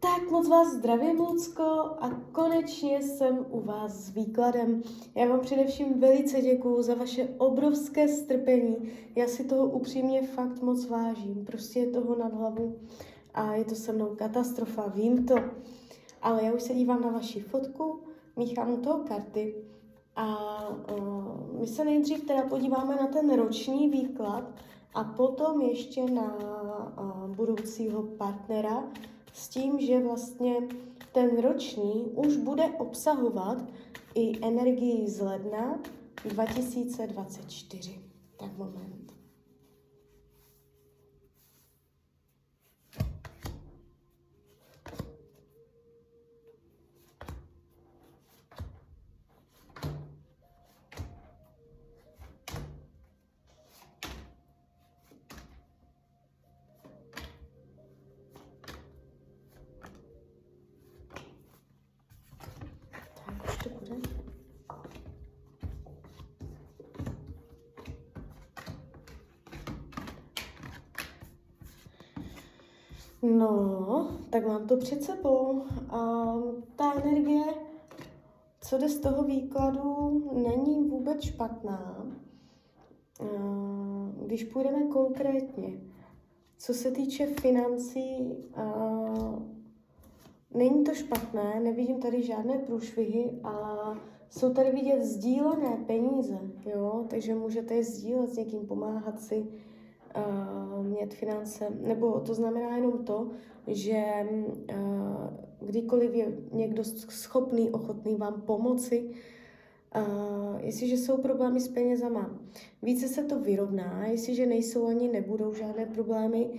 Tak moc vás zdravím, Lucko, a konečně jsem u vás s výkladem. Já vám především velice děkuju za vaše obrovské strpení. Já si toho upřímně fakt moc vážím. Prostě je toho nad hlavu a je to se mnou katastrofa, vím to. Ale já už se dívám na vaši fotku, míchám u toho karty a uh, my se nejdřív teda podíváme na ten roční výklad a potom ještě na uh, budoucího partnera, s tím, že vlastně ten roční už bude obsahovat i energii z ledna 2024. Tak moment. No, tak mám to před sebou. A ta energie, co jde z toho výkladu, není vůbec špatná. Když půjdeme konkrétně, co se týče financí, není to špatné, nevidím tady žádné průšvihy a jsou tady vidět sdílené peníze, jo? takže můžete je sdílet s někým, pomáhat si, uh, mít finance, nebo to znamená jenom to, že uh, kdykoliv je někdo schopný, ochotný vám pomoci, uh, jestliže jsou problémy s penězama, více se to vyrovná, jestliže nejsou ani nebudou žádné problémy,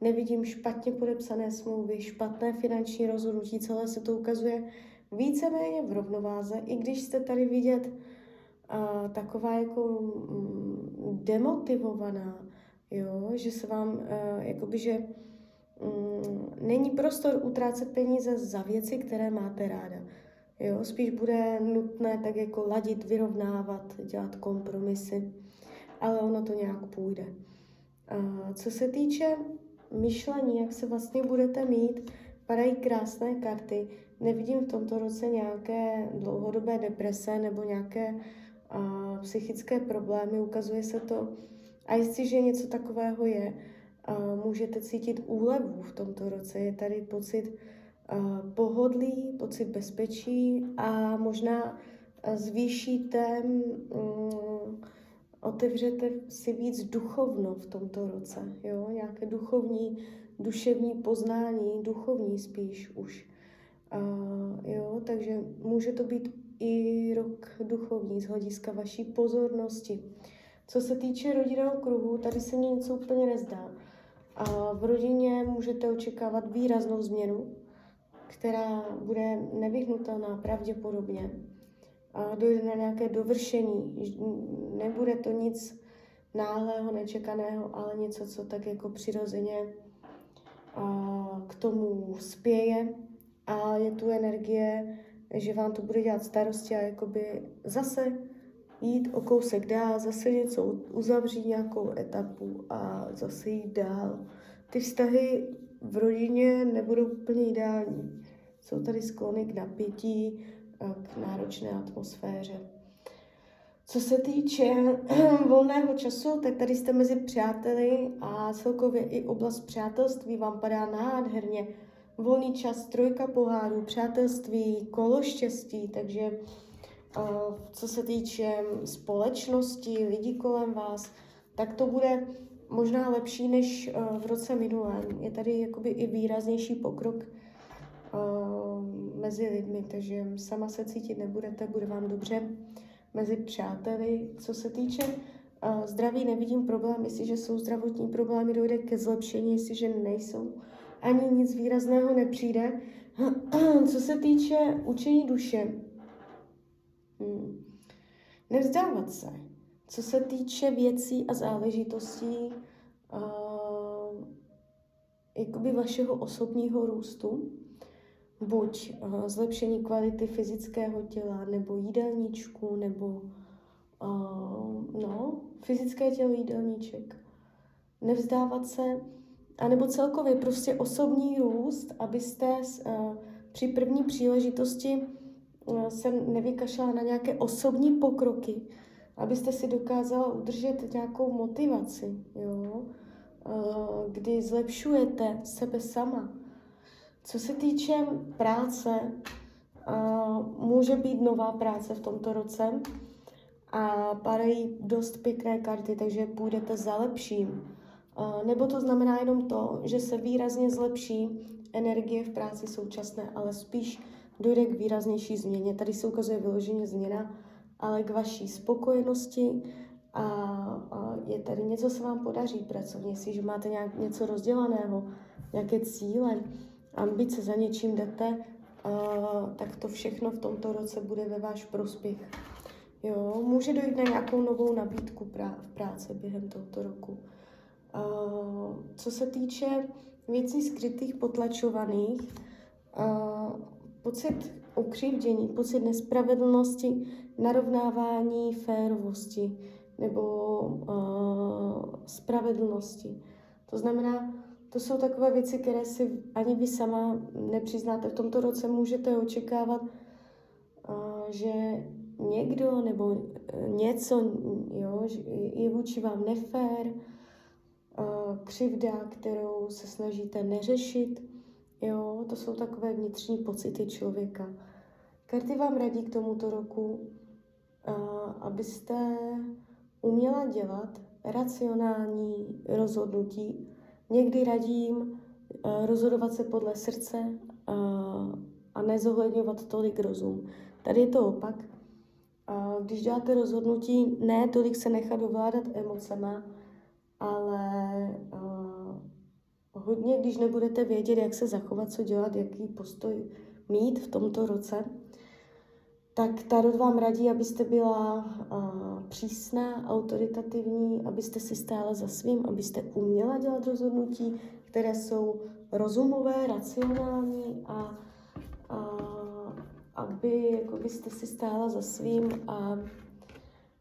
nevidím špatně podepsané smlouvy, špatné finanční rozhodnutí, celé se to ukazuje víceméně v rovnováze, i když jste tady vidět uh, taková jako um, demotivovaná, jo, že se vám, uh, jakoby, že um, není prostor utrácet peníze za věci, které máte ráda. Jo, spíš bude nutné tak jako ladit, vyrovnávat, dělat kompromisy, ale ono to nějak půjde. Uh, co se týče myšlení, jak se vlastně budete mít, padají krásné karty. Nevidím v tomto roce nějaké dlouhodobé deprese nebo nějaké uh, psychické problémy. Ukazuje se to a jestliže něco takového je, můžete cítit úlevu v tomto roce. Je tady pocit pohodlí, pocit bezpečí a možná zvýšíte, mm, otevřete si víc duchovno v tomto roce. Jo? Nějaké duchovní, duševní poznání, duchovní spíš už. Jo, takže může to být i rok duchovní z hlediska vaší pozornosti. Co se týče rodinného kruhu, tady se mi něco úplně nezdá. A v rodině můžete očekávat výraznou změnu, která bude nevyhnutelná pravděpodobně. A dojde na nějaké dovršení. Nebude to nic náhlého, nečekaného, ale něco, co tak jako přirozeně k tomu spěje. A je tu energie, že vám to bude dělat starosti a jakoby zase jít o kousek dál, zase něco uzavřít nějakou etapu a zase jít dál. Ty vztahy v rodině nebudou úplně ideální. Jsou tady sklony k napětí, k náročné atmosféře. Co se týče volného času, tak tady jste mezi přáteli a celkově i oblast přátelství vám padá nádherně. Volný čas, trojka pohárů, přátelství, kolo štěstí, takže co se týče společnosti, lidí kolem vás, tak to bude možná lepší než v roce minulém. Je tady jakoby i výraznější pokrok mezi lidmi, takže sama se cítit nebudete, bude vám dobře mezi přáteli. Co se týče zdraví, nevidím problém, jestliže jsou zdravotní problémy, dojde ke zlepšení, jestliže nejsou, ani nic výrazného nepřijde. Co se týče učení duše, Hmm. Nevzdávat se. Co se týče věcí a záležitostí, uh, jakoby vašeho osobního růstu, buď uh, zlepšení kvality fyzického těla, nebo jídelníčku, nebo uh, no, fyzické tělo jídelníček. Nevzdávat se anebo celkově prostě osobní růst, abyste uh, při první příležitosti se nevykašlala na nějaké osobní pokroky, abyste si dokázala udržet nějakou motivaci, jo? Kdy zlepšujete sebe sama. Co se týče práce, může být nová práce v tomto roce a padají dost pěkné karty, takže půjdete za lepším. Nebo to znamená jenom to, že se výrazně zlepší energie v práci současné, ale spíš dojde k výraznější změně. Tady se ukazuje vyloženě změna, ale k vaší spokojenosti a, a je tady něco se vám podaří pracovně, si, že máte nějak něco rozdělaného, nějaké cíle, ambice, za něčím jdete, uh, tak to všechno v tomto roce bude ve váš prospěch. Jo, může dojít na nějakou novou nabídku prá- v práci během tohoto roku. Uh, co se týče věcí skrytých, potlačovaných, uh, pocit ukřivdění, pocit nespravedlnosti, narovnávání férovosti nebo uh, spravedlnosti. To znamená, to jsou takové věci, které si ani vy sama nepřiznáte. V tomto roce můžete očekávat, že někdo nebo e, něco jo, je vůči vám nefér, křivda, kterou se snažíte neřešit. Jo, to jsou takové vnitřní pocity člověka. Karty vám radí k tomuto roku, abyste uměla dělat racionální rozhodnutí, Někdy radím rozhodovat se podle srdce a nezohledňovat tolik rozum. Tady je to opak. Když děláte rozhodnutí, ne tolik se nechat dovládat emocema, ale hodně, když nebudete vědět, jak se zachovat, co dělat, jaký postoj mít v tomto roce, tak Tarot vám radí, abyste byla uh, přísná, autoritativní, abyste si stála za svým, abyste uměla dělat rozhodnutí, které jsou rozumové, racionální a, a aby jako byste si stála za svým a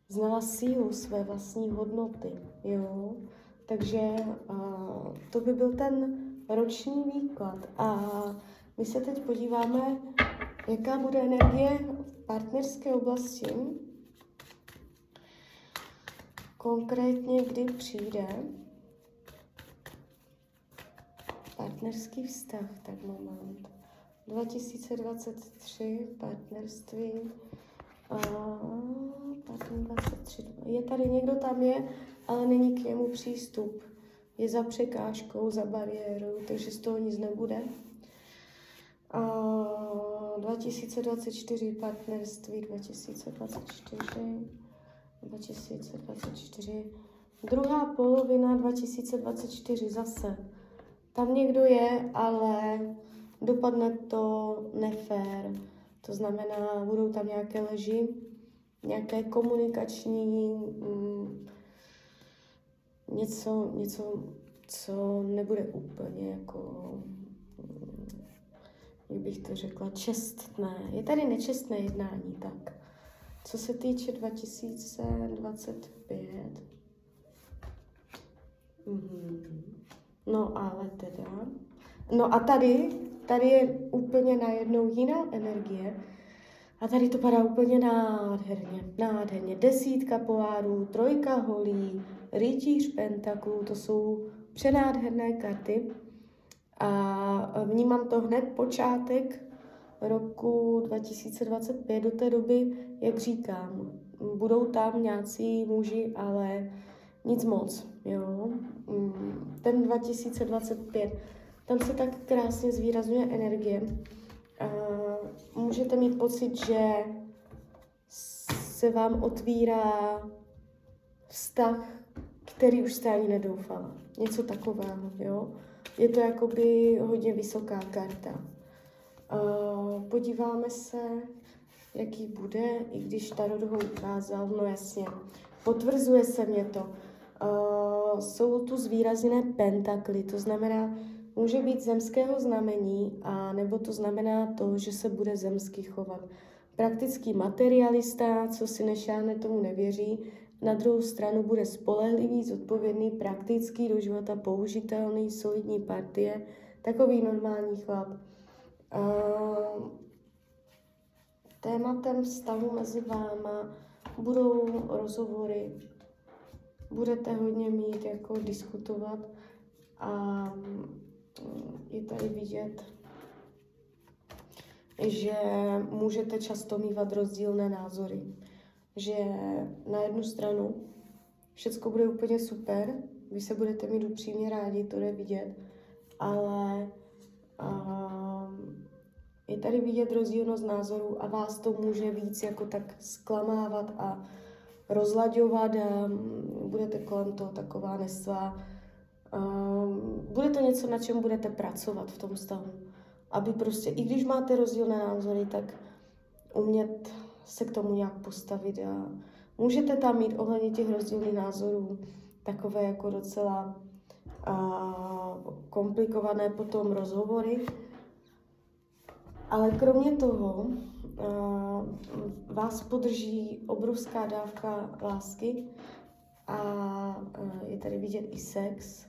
znala sílu své vlastní hodnoty. Jo? Takže uh, to by byl ten roční výklad. A my se teď podíváme, jaká bude energie partnerské oblasti, konkrétně kdy přijde partnerský vztah, tak moment. 2023 partnerství. A, 23. Je tady někdo tam je, ale není k němu přístup. Je za překážkou, za bariérou, takže z toho nic nebude. A 2024 partnerství, 2024, 2024, druhá polovina 2024 zase. Tam někdo je, ale dopadne to nefér. To znamená, budou tam nějaké leži, nějaké komunikační, mm, něco, něco, co nebude úplně jako jak bych to řekla, čestné. Je tady nečestné jednání, tak. Co se týče 2025, mm-hmm. no ale teda, no a tady, tady je úplně najednou jiná energie, a tady to padá úplně nádherně, nádherně. Desítka pohárů, trojka holí, rytíř pentaklů, to jsou přenádherné karty. A vnímám to hned počátek roku 2025 do té doby, jak říkám, budou tam nějací muži, ale nic moc, jo. Mm, ten 2025, tam se tak krásně zvýrazňuje energie. A můžete mít pocit, že se vám otvírá vztah, který už jste ani nedoufala. Něco takového, jo je to jakoby hodně vysoká karta. Uh, podíváme se, jaký bude, i když Tarot ho ukázal, no jasně, potvrzuje se mě to. Uh, jsou tu zvýrazněné pentakly, to znamená, může být zemského znamení, a nebo to znamená to, že se bude zemsky chovat. Praktický materialista, co si nešáhne, tomu nevěří, na druhou stranu bude spolehlivý, zodpovědný, praktický, do života použitelný, solidní partie, takový normální chlap. Uh, tématem vztahu mezi váma budou rozhovory, budete hodně mít jako diskutovat a je tady vidět, že můžete často mývat rozdílné názory. Že na jednu stranu všechno bude úplně super, vy se budete mít upřímně rádi, to jde vidět, ale uh, je tady vidět rozdílnost názorů a vás to může víc jako tak zklamávat a rozlaďovat a budete kolem toho taková nesvá. Uh, bude to něco, na čem budete pracovat v tom vztahu. Aby prostě, i když máte rozdílné názory, tak umět se k tomu nějak postavit a můžete tam mít ohledně těch rozdílných názorů takové jako docela a, komplikované potom rozhovory. Ale kromě toho a, vás podrží obrovská dávka lásky a, a je tady vidět i sex.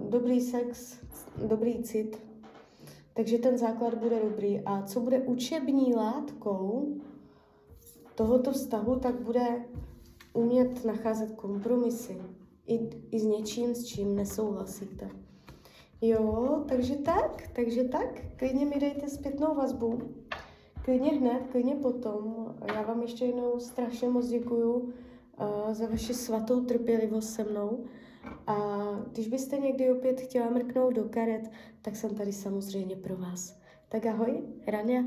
Dobrý sex, dobrý cit, takže ten základ bude dobrý. A co bude učební látkou tohoto vztahu, tak bude umět nacházet kompromisy. I, i s něčím, s čím nesouhlasíte. Jo, takže tak, takže tak. Klidně mi dejte zpětnou vazbu. Klidně hned, klidně potom. Já vám ještě jednou strašně moc děkuju uh, za vaši svatou trpělivost se mnou. A když byste někdy opět chtěla mrknout do karet, tak jsem tady samozřejmě pro vás. Tak ahoj, Rania.